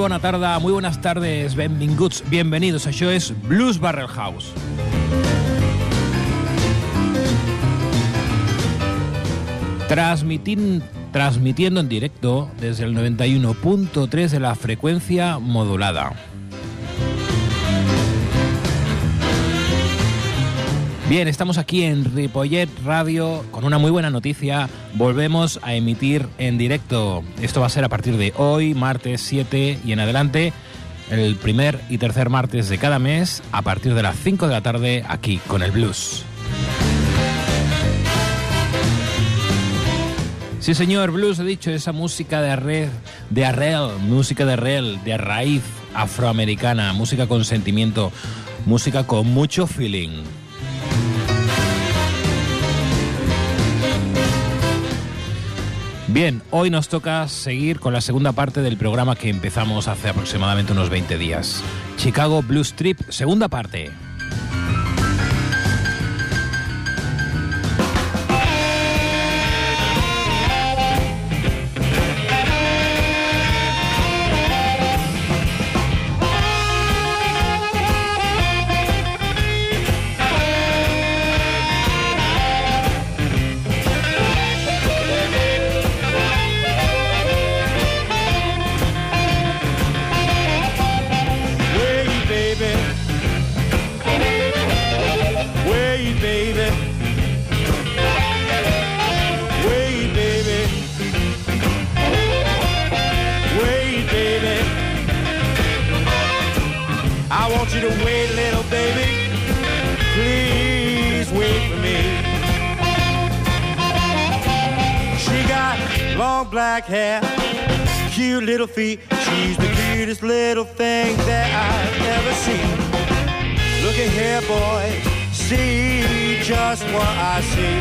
Bona tarda, muy buenas tardes, benvinguts, bienvenidos. Això és Blues Barrel House. Transmitiendo en directo desde el 91.3 de la frecuencia modulada. Bien, estamos aquí en Ripollet Radio con una muy buena noticia. Volvemos a emitir en directo. Esto va a ser a partir de hoy, martes 7 y en adelante, el primer y tercer martes de cada mes, a partir de las 5 de la tarde, aquí con el blues. Sí, señor, blues, he dicho, esa música de, arre, de arrel, música de arrel, de raíz afroamericana, música con sentimiento, música con mucho feeling. Bien, hoy nos toca seguir con la segunda parte del programa que empezamos hace aproximadamente unos 20 días. Chicago Blues Trip, segunda parte. Little feet. She's the cutest little thing that I've ever seen. Look at here, boy, see just what I see.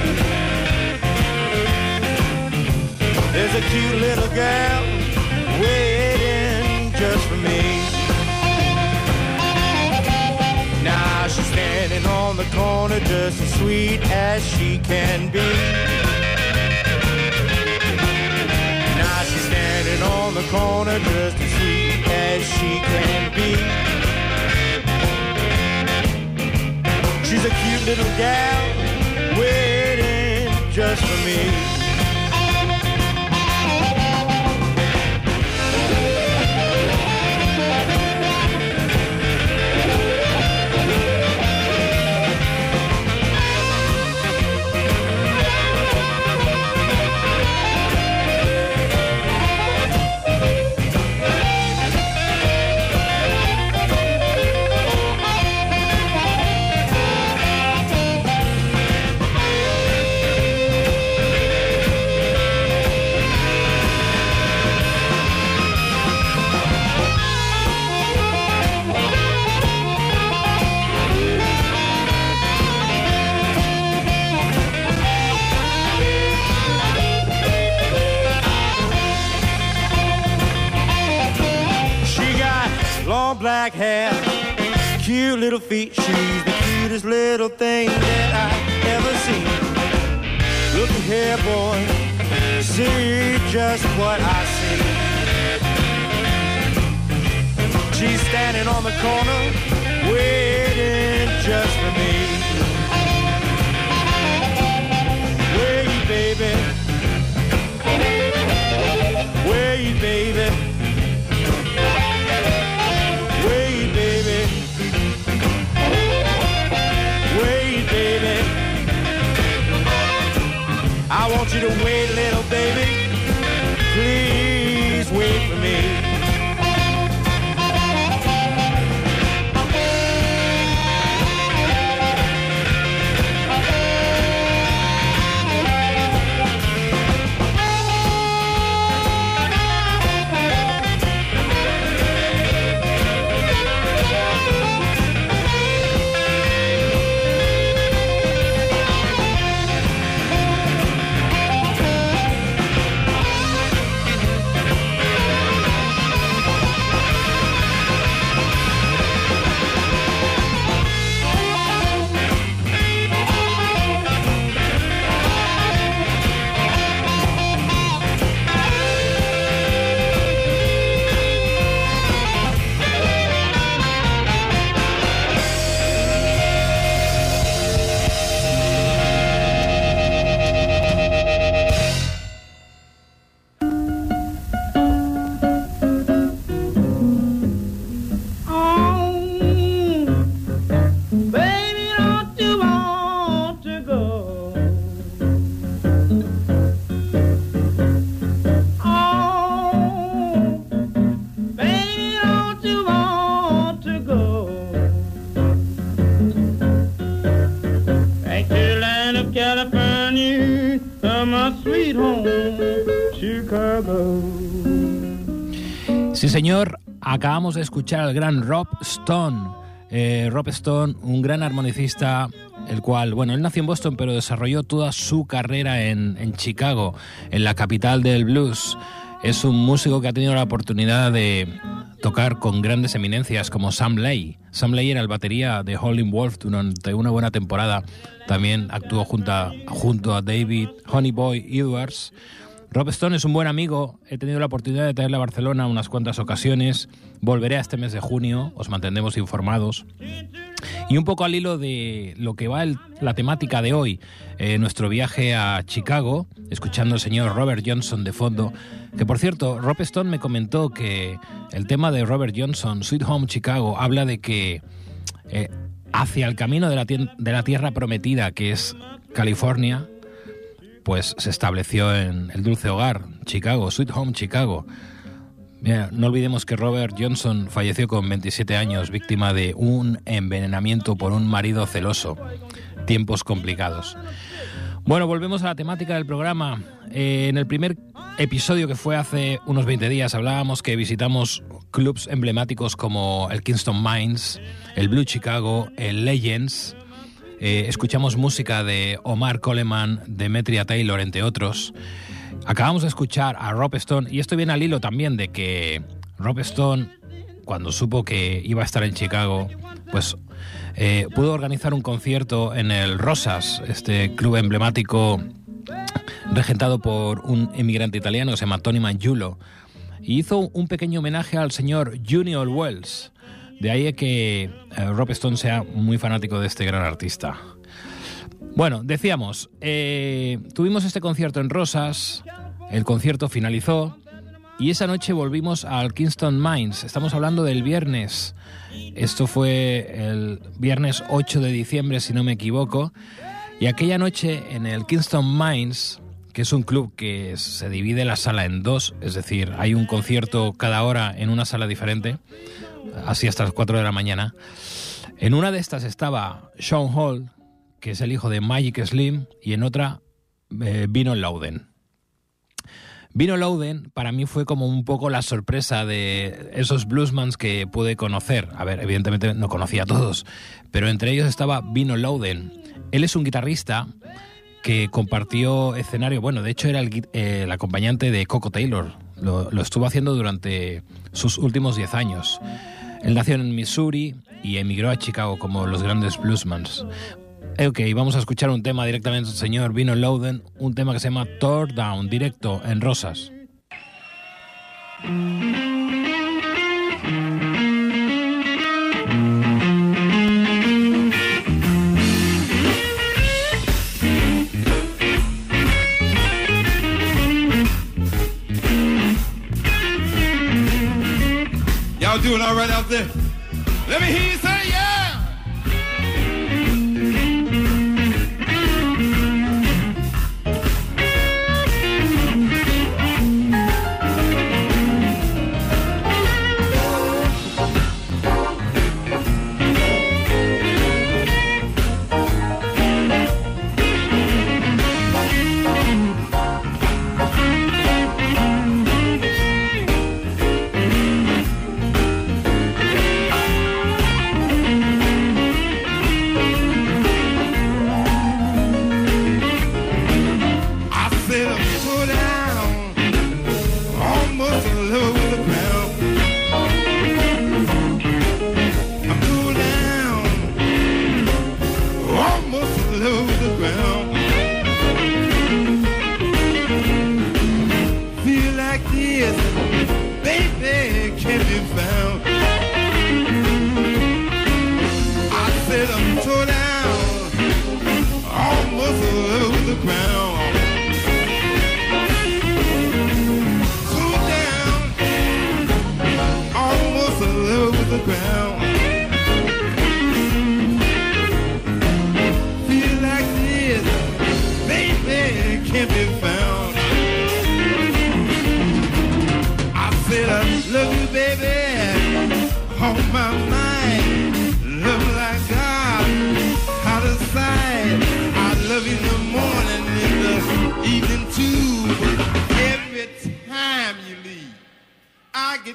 There's a cute little girl waiting just for me. Now she's standing on the corner just as sweet as she can be. The corner just as sweet as she can be. She's a cute little gal waiting just for me. The corner, acabamos de escuchar al gran Rob Stone. Eh, Rob Stone, un gran armonicista, el cual, bueno, él nació en Boston, pero desarrolló toda su carrera en, en Chicago, en la capital del blues. Es un músico que ha tenido la oportunidad de tocar con grandes eminencias como Sam Lay. Sam Lay era el batería de Howlin' Wolf durante una buena temporada. También actuó junto a, junto a David Honeyboy Edwards. Rob Stone es un buen amigo, he tenido la oportunidad de traerle a Barcelona unas cuantas ocasiones, volveré este mes de junio, os mantendremos informados. Y un poco al hilo de lo que va la temática de hoy, eh, nuestro viaje a Chicago, escuchando al señor Robert Johnson de fondo, que por cierto, Rob Stone me comentó que el tema de Robert Johnson, Sweet Home Chicago, habla de que eh, hacia el camino de la tierra prometida, que es California, pues se estableció en el dulce hogar, Chicago, Sweet Home Chicago. no olvidemos que Robert Johnson falleció con 27 años, víctima de un envenenamiento por un marido celoso. Tiempos complicados. Bueno, volvemos a la temática del programa. Eh, en el primer episodio que fue hace unos 20 días hablábamos que visitamos clubs emblemáticos como el Kingston Mines, el Blue Chicago, el Legends, eh, escuchamos música de Omar Coleman, Demetria Taylor, entre otros. Acabamos de escuchar a Rob Stone, y esto viene al hilo también de que Rob Stone, cuando supo que iba a estar en Chicago, pues eh, pudo organizar un concierto en el Rosas, este club emblemático regentado por un emigrante italiano, se llama Tony Mangiulo, y hizo un pequeño homenaje al señor Junior Wells. De ahí que eh, Rob Stone sea muy fanático de este gran artista. Bueno, decíamos, eh, tuvimos este concierto en Rosas, el concierto finalizó y esa noche volvimos al Kingston Mines. Estamos hablando del viernes. Esto fue el viernes 8 de diciembre, si no me equivoco. Y aquella noche en el Kingston Mines, que es un club que se divide la sala en dos, es decir, hay un concierto cada hora en una sala diferente, así hasta las 4 de la mañana. En una de estas estaba Sean Hall, que es el hijo de Magic Slim, y en otra eh, Vino Louden. Vino Louden para mí fue como un poco la sorpresa de esos bluesmans que pude conocer. A ver, evidentemente no conocía a todos, pero entre ellos estaba Vino Louden. Él es un guitarrista que compartió escenario, bueno, de hecho era el, acompañante de Coco Taylor, lo, estuvo haciendo durante sus últimos 10 años. Él nació en Missouri y emigró a Chicago como los grandes bluesmans. Ok, vamos a escuchar un tema directamente del señor Vino Louden, un tema que se llama Tore Down, directo en Rosas. Doing all right out there? Let me hear you say yeah.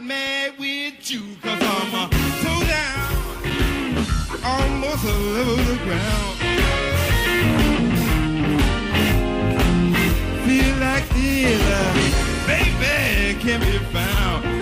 Mad with you, cause I'm uh, so down, almost a level the ground. Feel like this, uh, baby, can be found.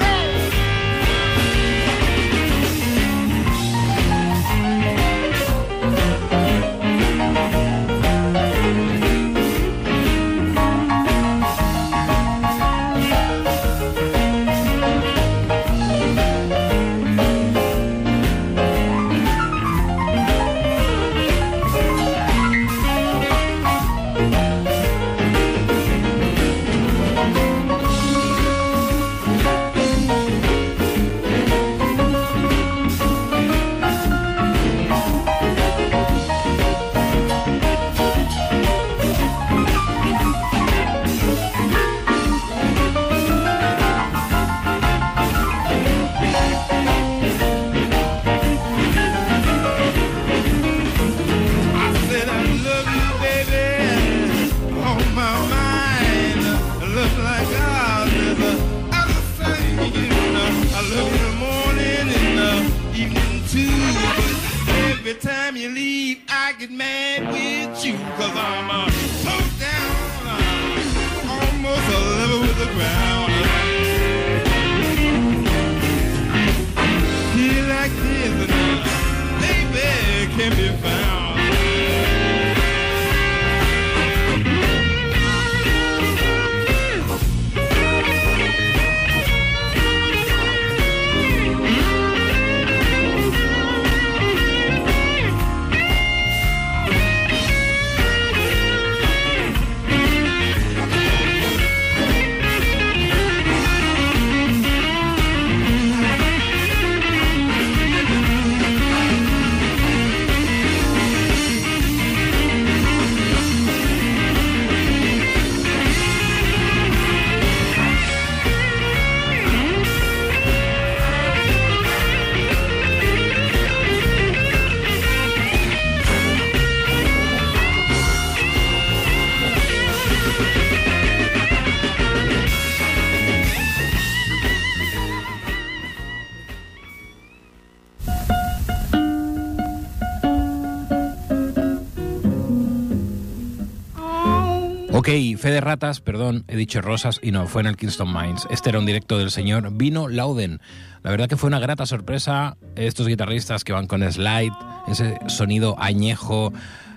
Ok, fe de ratas, perdón, he dicho rosas y no, fue en el Kingston Mines. Este era un directo del señor Vino Lauden. La verdad que fue una grata sorpresa estos guitarristas que van con slide, ese sonido añejo,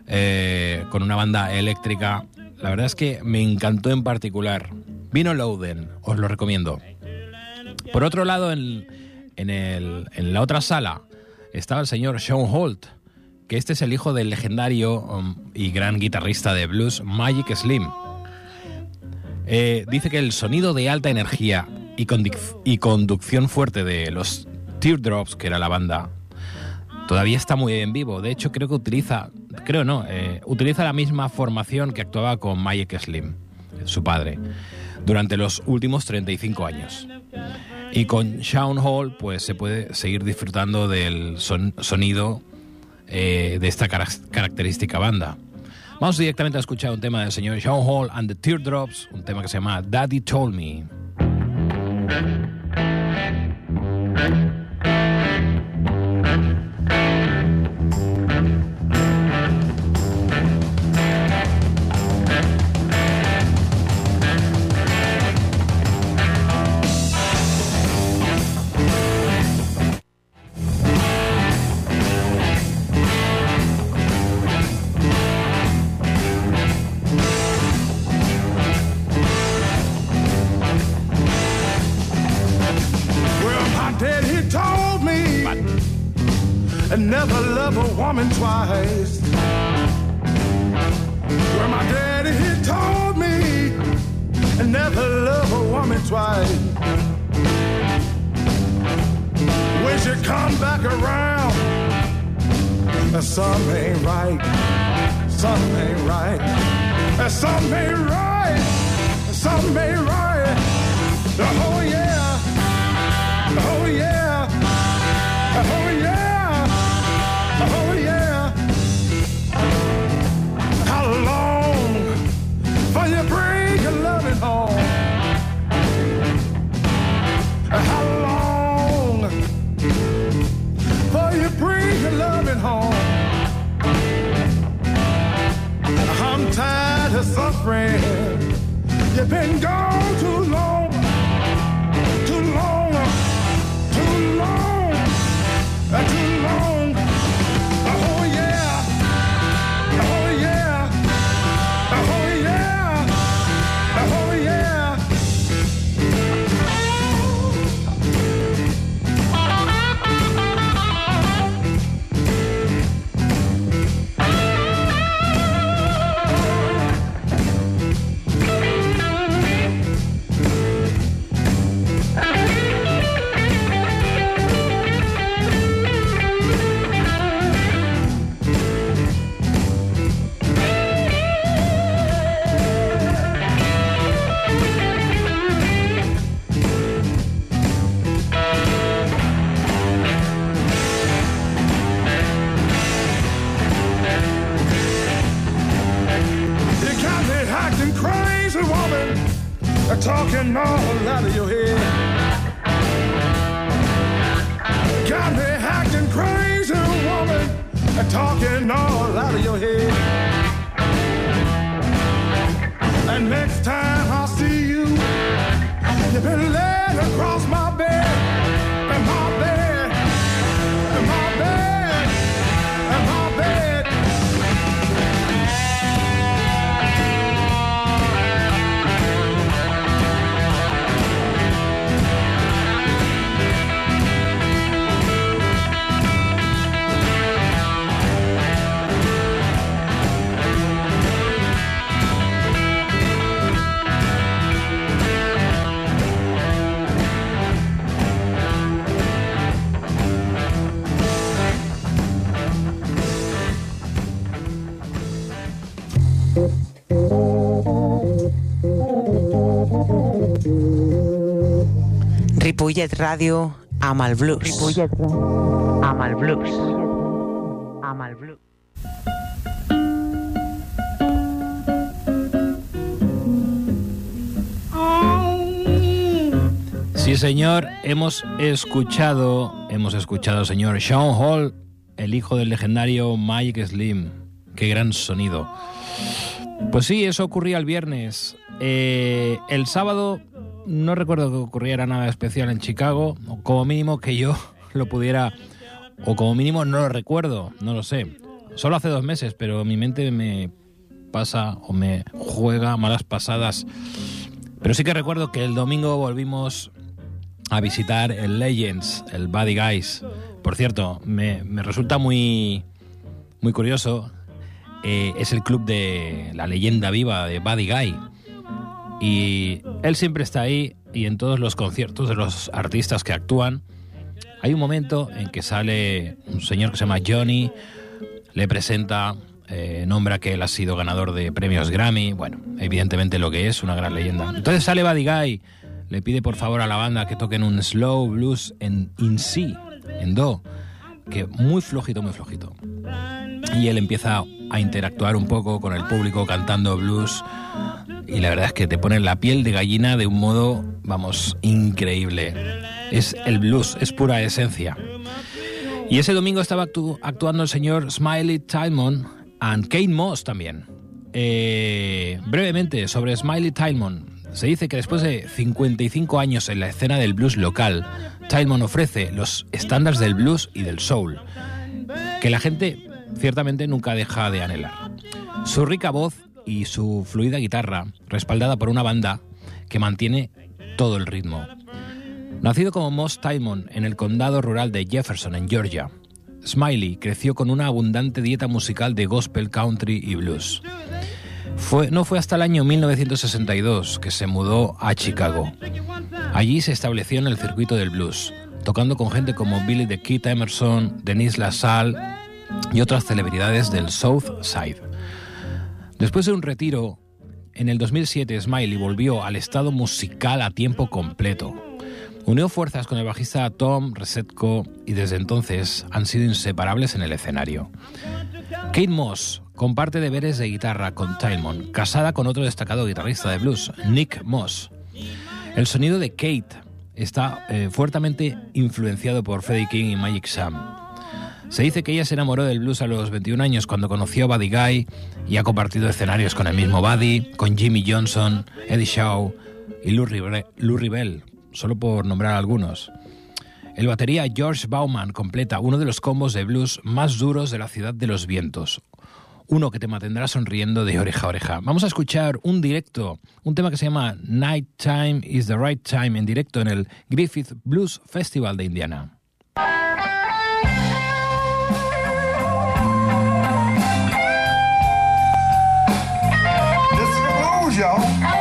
eh, con una banda eléctrica. La verdad es que me encantó en particular. Vino Lauden, os lo recomiendo. Por otro lado, en, en, el- en la otra sala estaba el señor Sean Holt, que este es el hijo del legendario um, y gran guitarrista de blues Magic Slim. Eh, dice que el sonido de alta energía y, conducción fuerte de los Teardrops, que era la banda, todavía está muy en vivo. De hecho, creo que utiliza, creo no, eh, utiliza la misma formación que actuaba con Magic Slim, su padre, durante los últimos 35 años. Y con Shawn Hall, pues se puede seguir disfrutando del son- sonido eh, de esta cara- característica banda. Vamos directamente a escuchar un tema del señor Shawn Hall and the Teardrops, un tema que se llama Daddy Told Me. And never love a woman twice. Well, my daddy he told me and never love a woman twice. When she come back around, uh, something ain't right. Something ain't right. Uh, something ain't right. Something ain't right. Oh yeah. friend. You've been gone. Ripollet Ràdio amb el blues. Ripollet el blues. El blues. Sí, señor, hemos escuchado, hemos escuchado al señor Sean Hall, el hijo del legendario Mike Slim. Qué gran sonido. Pues sí, eso ocurría el viernes. Eh, el sábado no recuerdo que ocurriera nada especial en Chicago, o como mínimo que yo lo pudiera, o como mínimo no lo recuerdo, no lo sé. Solo hace dos meses, pero mi mente me pasa o me juega malas pasadas. Pero sí que recuerdo que el domingo volvimos a visitar el Legends, el Buddy Guys. Por cierto, me, me resulta muy, muy curioso. eh, es el club de la leyenda viva de Buddy Guy. Y él siempre está ahí y en todos los conciertos de los artistas que actúan. Hay un momento en que sale un señor que se llama Johnny, le presenta, eh, nombra que él ha sido ganador de premios Grammy, bueno, evidentemente lo que es, una gran leyenda. Entonces sale Buddy Guy, le pide por favor a la banda que toquen un slow blues en in en do, que muy flojito, muy flojito. Y él empieza a interactuar un poco con el público cantando blues y la verdad es que te pone la piel de gallina de un modo, vamos, increíble. Es el blues, es pura esencia. Y ese domingo estaba actu- actuando el señor Smiley Tilmon and Kate Moss también. Eh, brevemente, sobre Smiley Tilmon. Se dice que después de 55 años en la escena del blues local, Tilmon ofrece los estándares del blues y del soul, que la gente ciertamente nunca deja de anhelar. Su rica voz y su fluida guitarra, respaldada por una banda que mantiene todo el ritmo. Nacido como Moss Timon en el condado rural de Jefferson, en Georgia, Smiley creció con una abundante dieta musical de gospel, country y blues. No fue hasta el año 1962 que se mudó a Chicago. Allí se estableció en el circuito del blues, tocando con gente como Billy the Kid Emerson, Denise LaSalle y otras celebridades del South Side. Después de un retiro, en el 2007 Smiley volvió al estado musical a tiempo completo. Unió fuerzas con el bajista Tom Resetko y desde entonces han sido inseparables en el escenario. Kate Moss comparte deberes de guitarra con Tilmon, casada con otro destacado guitarrista de blues, Nick Moss. El sonido de Kate está eh, fuertemente influenciado por Freddie King y Magic Sam. Se dice que ella se enamoró del blues a los 21 años cuando conoció a Buddy Guy y ha compartido escenarios con el mismo Buddy, con Jimmy Johnson, Eddie Shaw y Lou, Ribe- Lou Ribell, solo por nombrar algunos. El batería George Bauman completa uno de los combos de blues más duros de la ciudad de los vientos. Uno que te mantendrá sonriendo de oreja a oreja. Vamos a escuchar un directo, un tema que se llama Night Time is the Right Time en directo en el Griffith Blues Festival de Indiana. Y'all.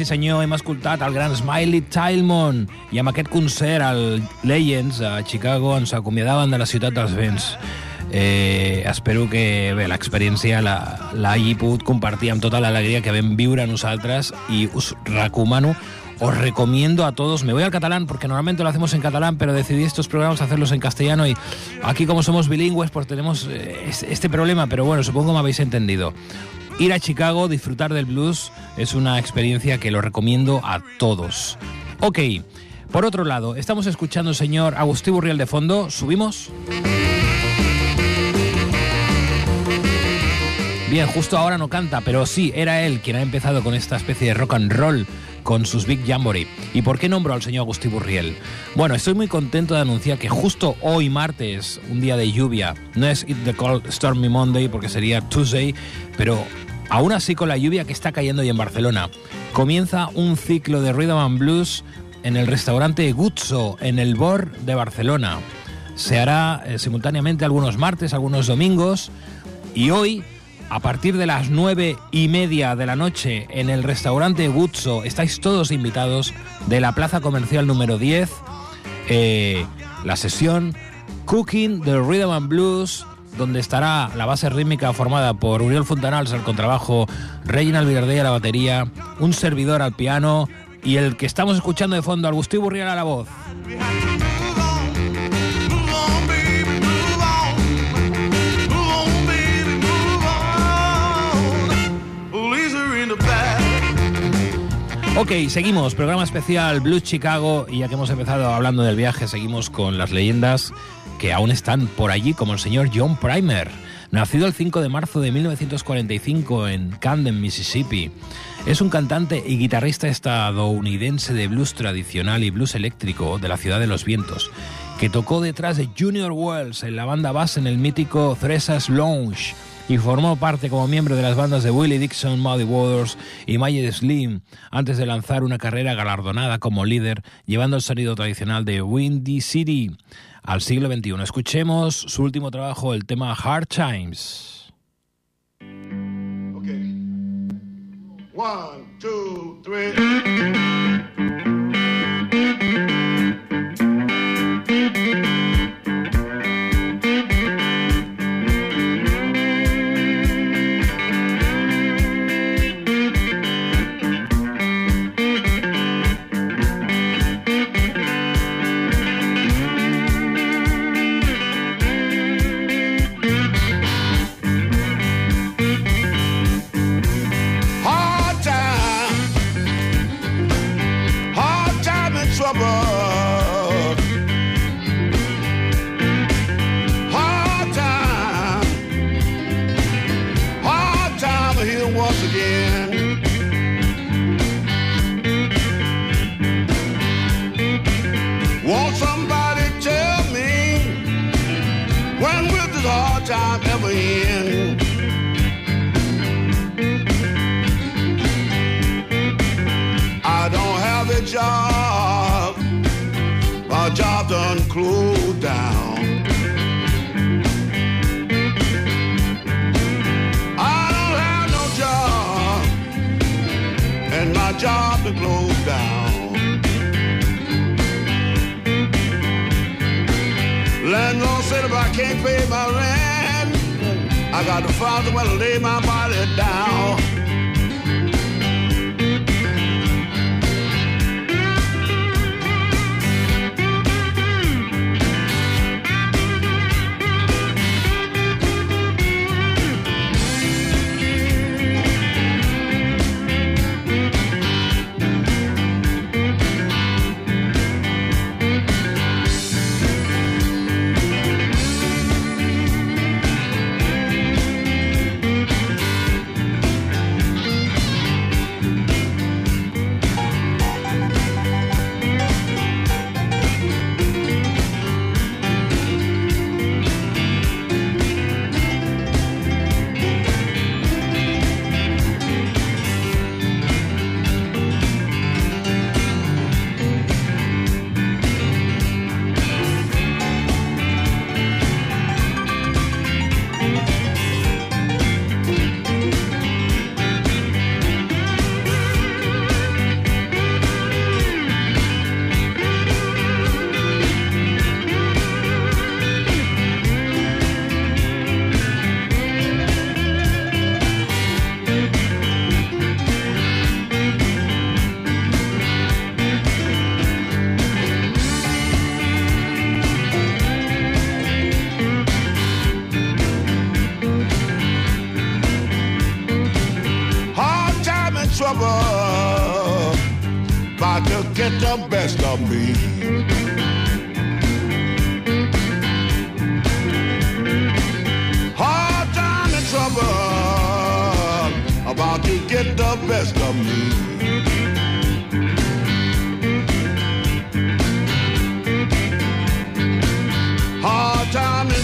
Sí senyor, hem escoltat el gran Smiley Tilmon i amb aquest concert al Legends a Chicago ens acomiadaven de la ciutat dels vents. Eh, espero que bé, l'experiència l'hagi pogut compartir amb tota l'alegria que vam viure nosaltres i us recomano os recomiendo a todos, me voy al catalán porque normalmente lo hacemos en catalán, pero decidí estos programas hacerlos en castellano y aquí como somos bilingües pues tenemos eh, es- este problema, pero bueno, supongo me habéis entendido. Ir a Chicago, disfrutar del blues, es una experiencia que lo recomiendo a todos. Ok, por otro lado, estamos escuchando al señor Agustín Burriel de fondo, ¿subimos? Bien, justo ahora no canta, pero sí, era él quien ha empezado con esta especie de rock and roll con sus Big Jamboree. ¿Y por qué nombro al señor Agustín Burriel? Bueno, estoy muy contento de anunciar que justo hoy martes, un día de lluvia, no es It the Cold Stormy Monday porque sería Tuesday, pero aún así con la lluvia que está cayendo hoy en Barcelona, comienza un ciclo de Rhythm and Blues en el restaurante Guzzo, en el Bor de Barcelona. Se hará eh, simultáneamente algunos martes, algunos domingos, y hoy a partir de las nueve y media de la noche en el restaurante Guzzo. Estáis todos invitados de la plaza comercial número 10. eh, la sesión Cooking the Rhythm and Blues, donde estará la base rítmica formada por Uriel Fontanals al contrabajo, Reginald Villardella a la batería, un servidor al piano y el que estamos escuchando de fondo, Agustín Burriel a la voz. Ok, seguimos, programa especial Blues Chicago y ya que hemos empezado hablando del viaje, seguimos con las leyendas que aún están por allí, como el señor John Primer, nacido el 5 de marzo de 1945 en Camden, Mississippi. Es un cantante y guitarrista estadounidense de blues tradicional y blues eléctrico de la ciudad de los vientos, que tocó detrás de Junior Wells en la banda base en el mítico Thresa's Lounge y formó parte como miembro de las bandas de Willie Dixon, Muddy Waters y Mayed Slim antes de lanzar una carrera galardonada como líder llevando el sonido tradicional de Windy City al siglo XXI. Escuchemos su último trabajo, el tema Hard Times. Okay. One, two, three.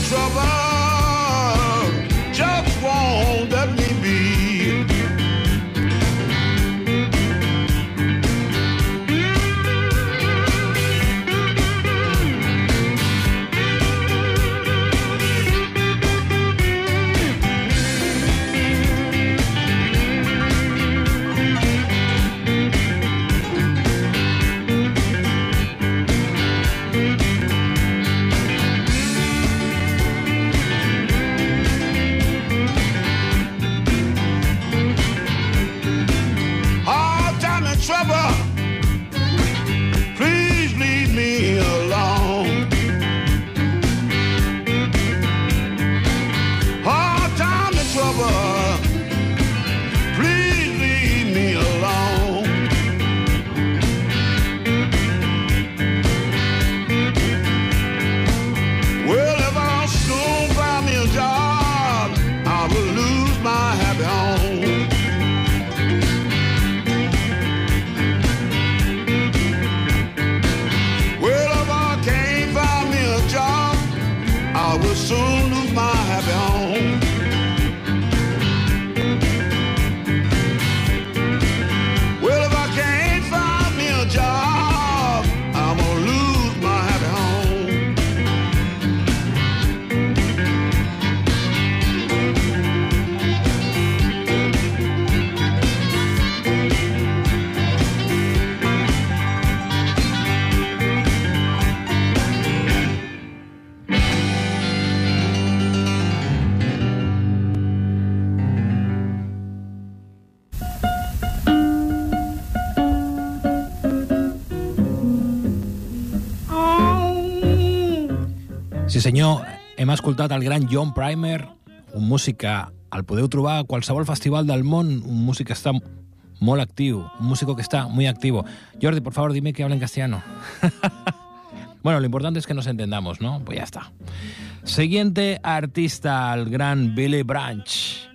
Trouble senyor, hem escoltat el gran John Primer, un músic que el podeu trobar a qualsevol festival del món, un músic que està molt un músico que está muy activo. Jordi, por favor, dime que habla en castellano. bueno, lo importante es que nos entendamos, ¿no? Pues ya está. Siguiente artista, el gran Billy Branch.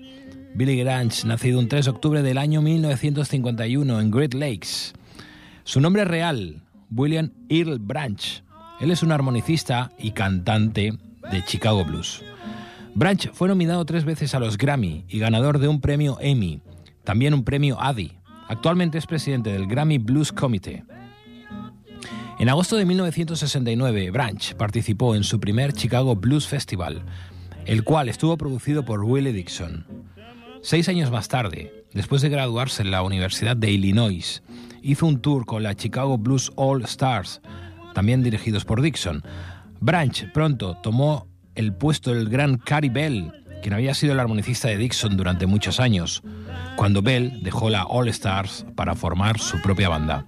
Billy Branch, nacido un 3 de octubre del año 1951 en Great Lakes. Su nombre real, William Earl Branch. Él es un armonicista y cantante de Chicago Blues. Branch fue nominado tres veces a los Grammy y ganador de un premio Emmy, también un premio Addy. Actualmente es presidente del Grammy Blues Committee. En agosto de 1969, Branch participó en su primer Chicago Blues Festival, el cual estuvo producido por Willie Dixon. Seis años más tarde, después de graduarse en la Universidad de Illinois, hizo un tour con la Chicago Blues All Stars, también dirigidos por Dixon. Branch pronto tomó el puesto del gran Cary Bell, quien había sido el armonicista de Dixon durante muchos años, cuando Bell dejó la All Stars para formar su propia banda.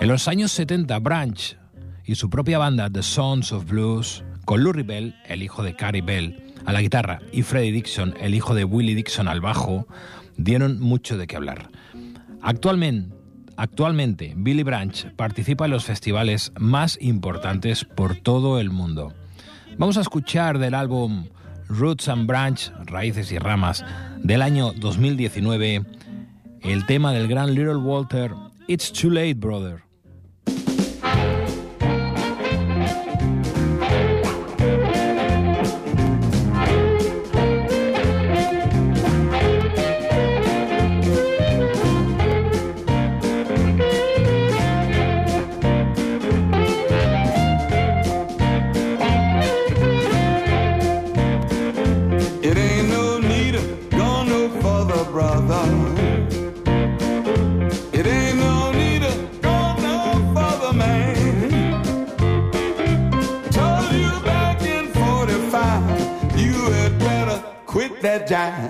En los años 70, Branch y su propia banda The Sons of Blues, con Lurie Bell, el hijo de Cary Bell, a la guitarra y Freddie Dixon, el hijo de Willie Dixon, al bajo, dieron mucho de qué hablar. Actualmente, actualmente, Billy Branch participa en los festivales más importantes por todo el mundo. Vamos a escuchar del álbum Roots and Branch, Raíces y Ramas, del año 2019, el tema del gran Little Walter, It's Too Late, Brother.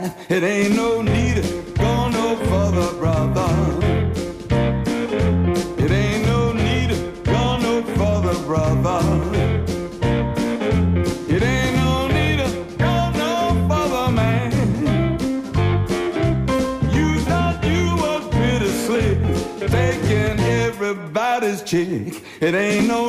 It ain't no need of going no further, brother. It ain't no need of going no further, brother. It ain't no need of going no further, man. You thought you was pretty slick, taking everybody's chick. It ain't no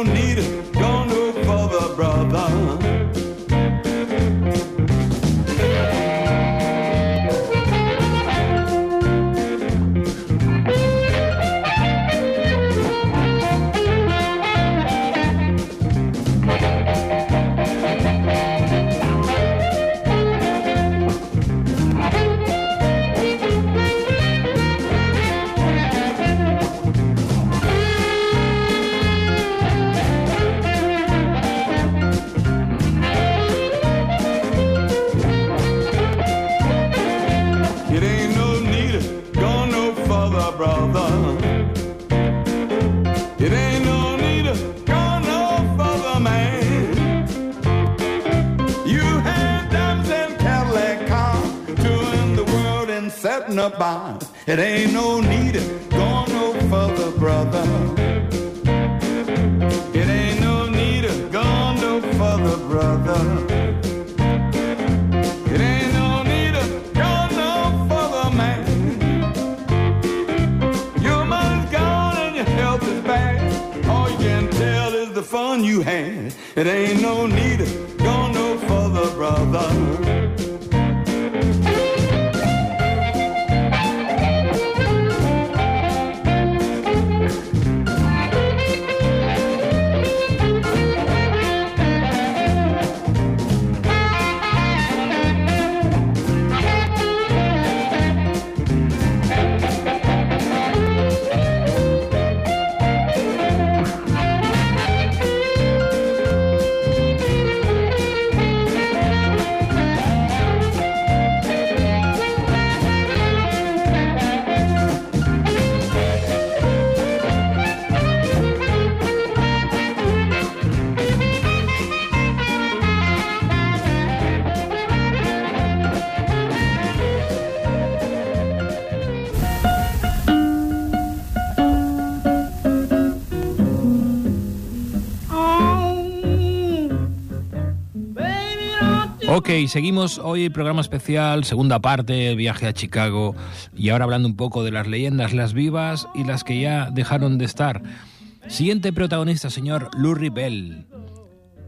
Ok, seguimos hoy programa especial, segunda parte, viaje a Chicago y ahora hablando un poco de las leyendas, las vivas y las que ya dejaron de estar. Siguiente protagonista, señor Lurie Bell.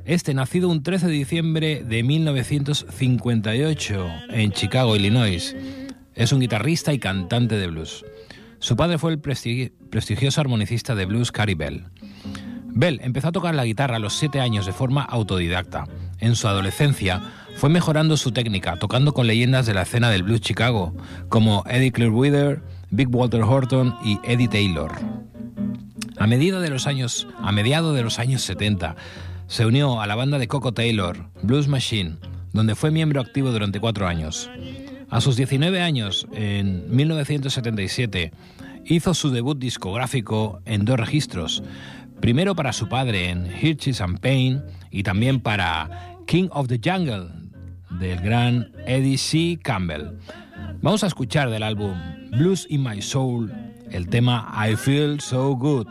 Este, nacido un 13 de diciembre de 1958 en Chicago, Illinois, es un guitarrista y cantante de blues. Su padre fue el prestigi- prestigioso armonicista de blues Cary Bell. Bell empezó a tocar la guitarra a los 7 años de forma autodidacta. En su adolescencia fue mejorando su técnica, tocando con leyendas de la escena del blues Chicago, como Eddie Clearweather, Big Walter Horton y Eddie Taylor. A medida de los años, a mediados de los años 70, se unió a la banda de Coco Taylor, Blues Machine, donde fue miembro activo durante cuatro años. A sus 19 años, en 1977, hizo su debut discográfico en dos registros, primero para su padre en Hirsch's and Pain y también para King of the Jungle del gran Eddie C. Campbell. Vamos a escuchar del álbum Blues in My Soul el tema I Feel So Good.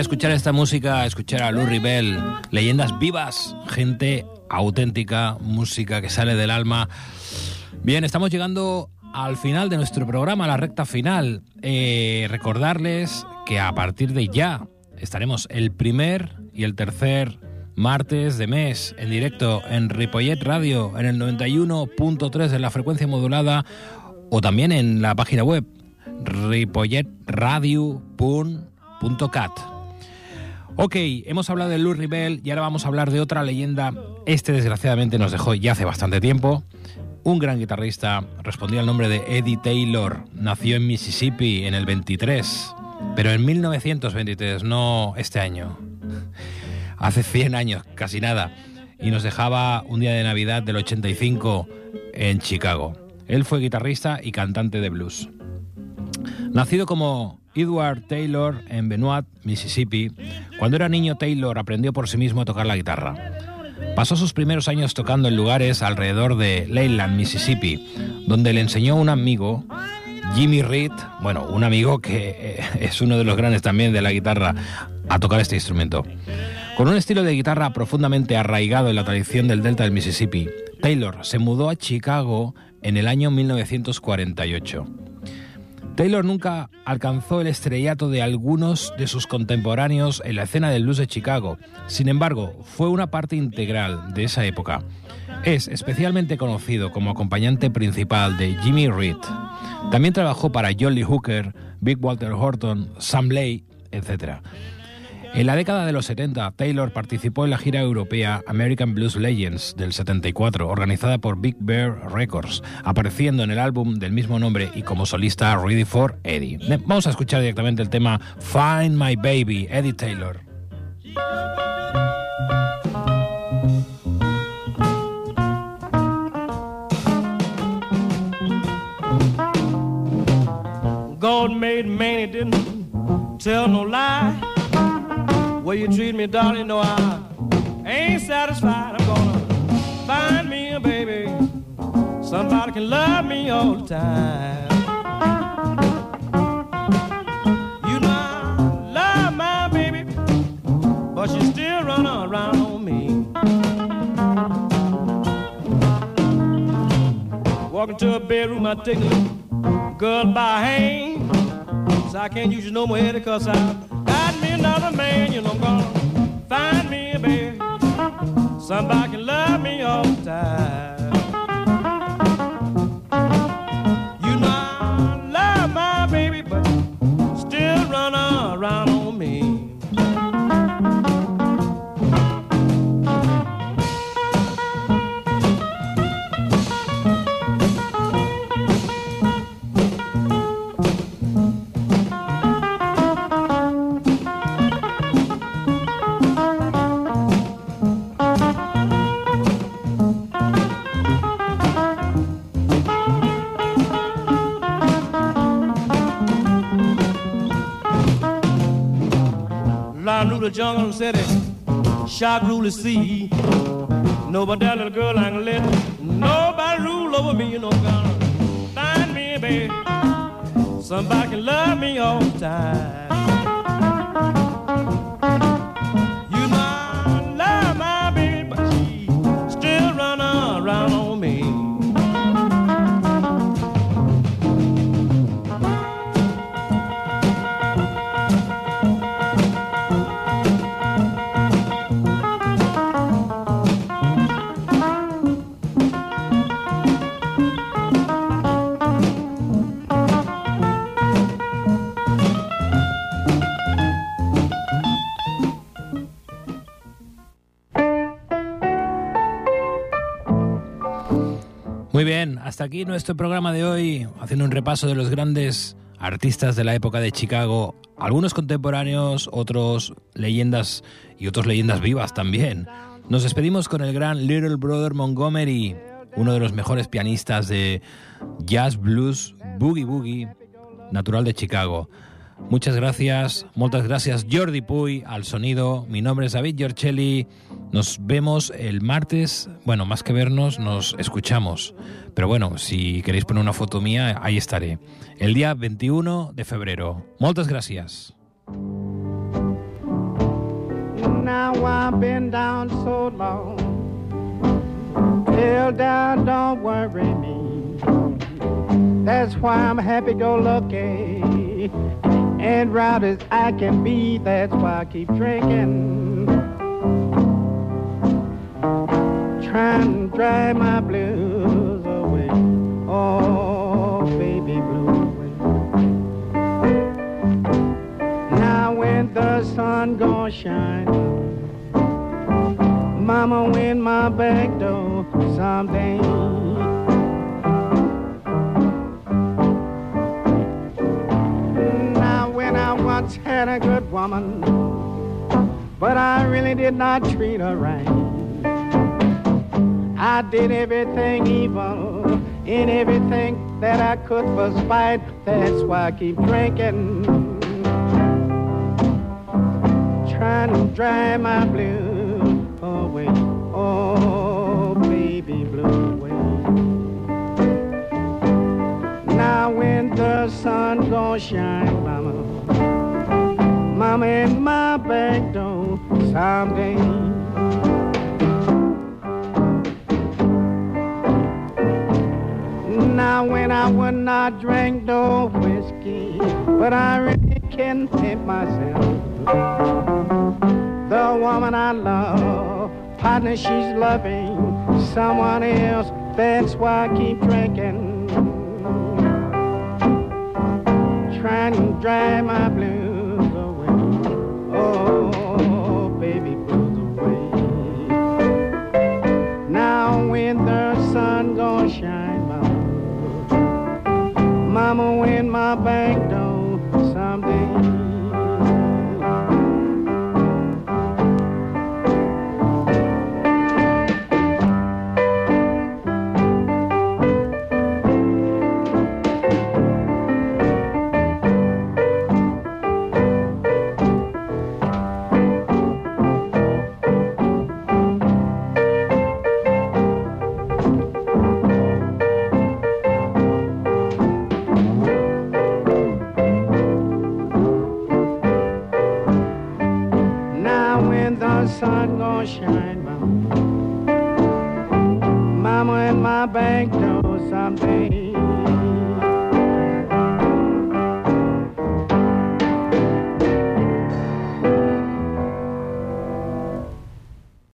Escuchar esta música, escuchar a Lou Bell, leyendas vivas, gente auténtica, música que sale del alma. Bien, estamos llegando al final de nuestro programa, la recta final. Eh, recordarles que a partir de ya estaremos el primer y el tercer martes de mes en directo en Ripollet Radio en el 91.3 de la frecuencia modulada o también en la página web ripolletradio.cat. Ok, hemos hablado de Lou Ribel y ahora vamos a hablar de otra leyenda. Este desgraciadamente nos dejó ya hace bastante tiempo. Un gran guitarrista respondía al nombre de Eddie Taylor. Nació en Mississippi en el 23, pero en 1923, no este año. Hace 100 años, casi nada. Y nos dejaba un día de Navidad del 85 en Chicago. Él fue guitarrista y cantante de blues. Nacido como Edward Taylor en Benoit, Mississippi, cuando era niño Taylor aprendió por sí mismo a tocar la guitarra. Pasó sus primeros años tocando en lugares alrededor de Leyland, Mississippi, donde le enseñó un amigo, Jimmy Reed, bueno, un amigo que eh, es uno de los grandes también de la guitarra, a tocar este instrumento. Con un estilo de guitarra profundamente arraigado en la tradición del delta del Mississippi, Taylor se mudó a Chicago en el año 1948. Taylor nunca alcanzó el estrellato de algunos de sus contemporáneos en la escena del blues de Chicago. Sin embargo, fue una parte integral de esa época. Es especialmente conocido como acompañante principal de Jimmy Reed. También trabajó para Jolly Hooker, Big Walter Horton, Sam Lay, etc. En la década de los 70, Taylor participó en la gira europea American Blues Legends del 74, organizada por Big Bear Records, apareciendo en el álbum del mismo nombre y como solista Ready for Eddie. Vamos a escuchar directamente el tema Find My Baby, Eddie Taylor. God made man, he didn't tell no lie. Way you treat me, darling, no, I ain't satisfied. I'm gonna find me a baby. Somebody can love me all the time. You know I love my baby, but she still run around on me. Walk into a bedroom, I take a little girl by hand. So I can't use you no more, Eddie, cause I another man. You gonna find me a baby. Somebody can love me all the time. The said rule the sea. Nobody that little girl I can let nobody rule over me. You know, gonna find me, baby. Somebody can love me all the time. Hasta aquí nuestro programa de hoy, haciendo un repaso de los grandes artistas de la época de Chicago, algunos contemporáneos, otros leyendas y otros leyendas vivas también. Nos despedimos con el gran Little Brother Montgomery, uno de los mejores pianistas de jazz, blues, boogie boogie, natural de Chicago. Muchas gracias, muchas gracias Jordi Puy al sonido. Mi nombre es David Giorcelli. Nos vemos el martes. Bueno, más que vernos, nos escuchamos. Pero bueno, si queréis poner una foto mía, ahí estaré. El día 21 de febrero. Muchas gracias. Now I've been down so long. Till down, don't worry me. That's why I'm happy go lucky. And round as I can be, that's why I keep drinking. Trying to dry my blues away. Oh, baby blue away. Now when the sun gonna shine, Mama, when my back door someday. Now when I once had a good woman, but I really did not treat her right. I did everything evil in everything that I could for spite. That's why I keep drinking, trying to dry my blues away. Oh, oh, baby blue away. Now when the sun gonna shine, mama, mama in my back door someday. I would not drink no whiskey, but I really can't help myself. The woman I love, partner, she's loving someone else. That's why I keep drinking, trying to dry my blues away. Oh, baby, blues away. Now when the mama, when my back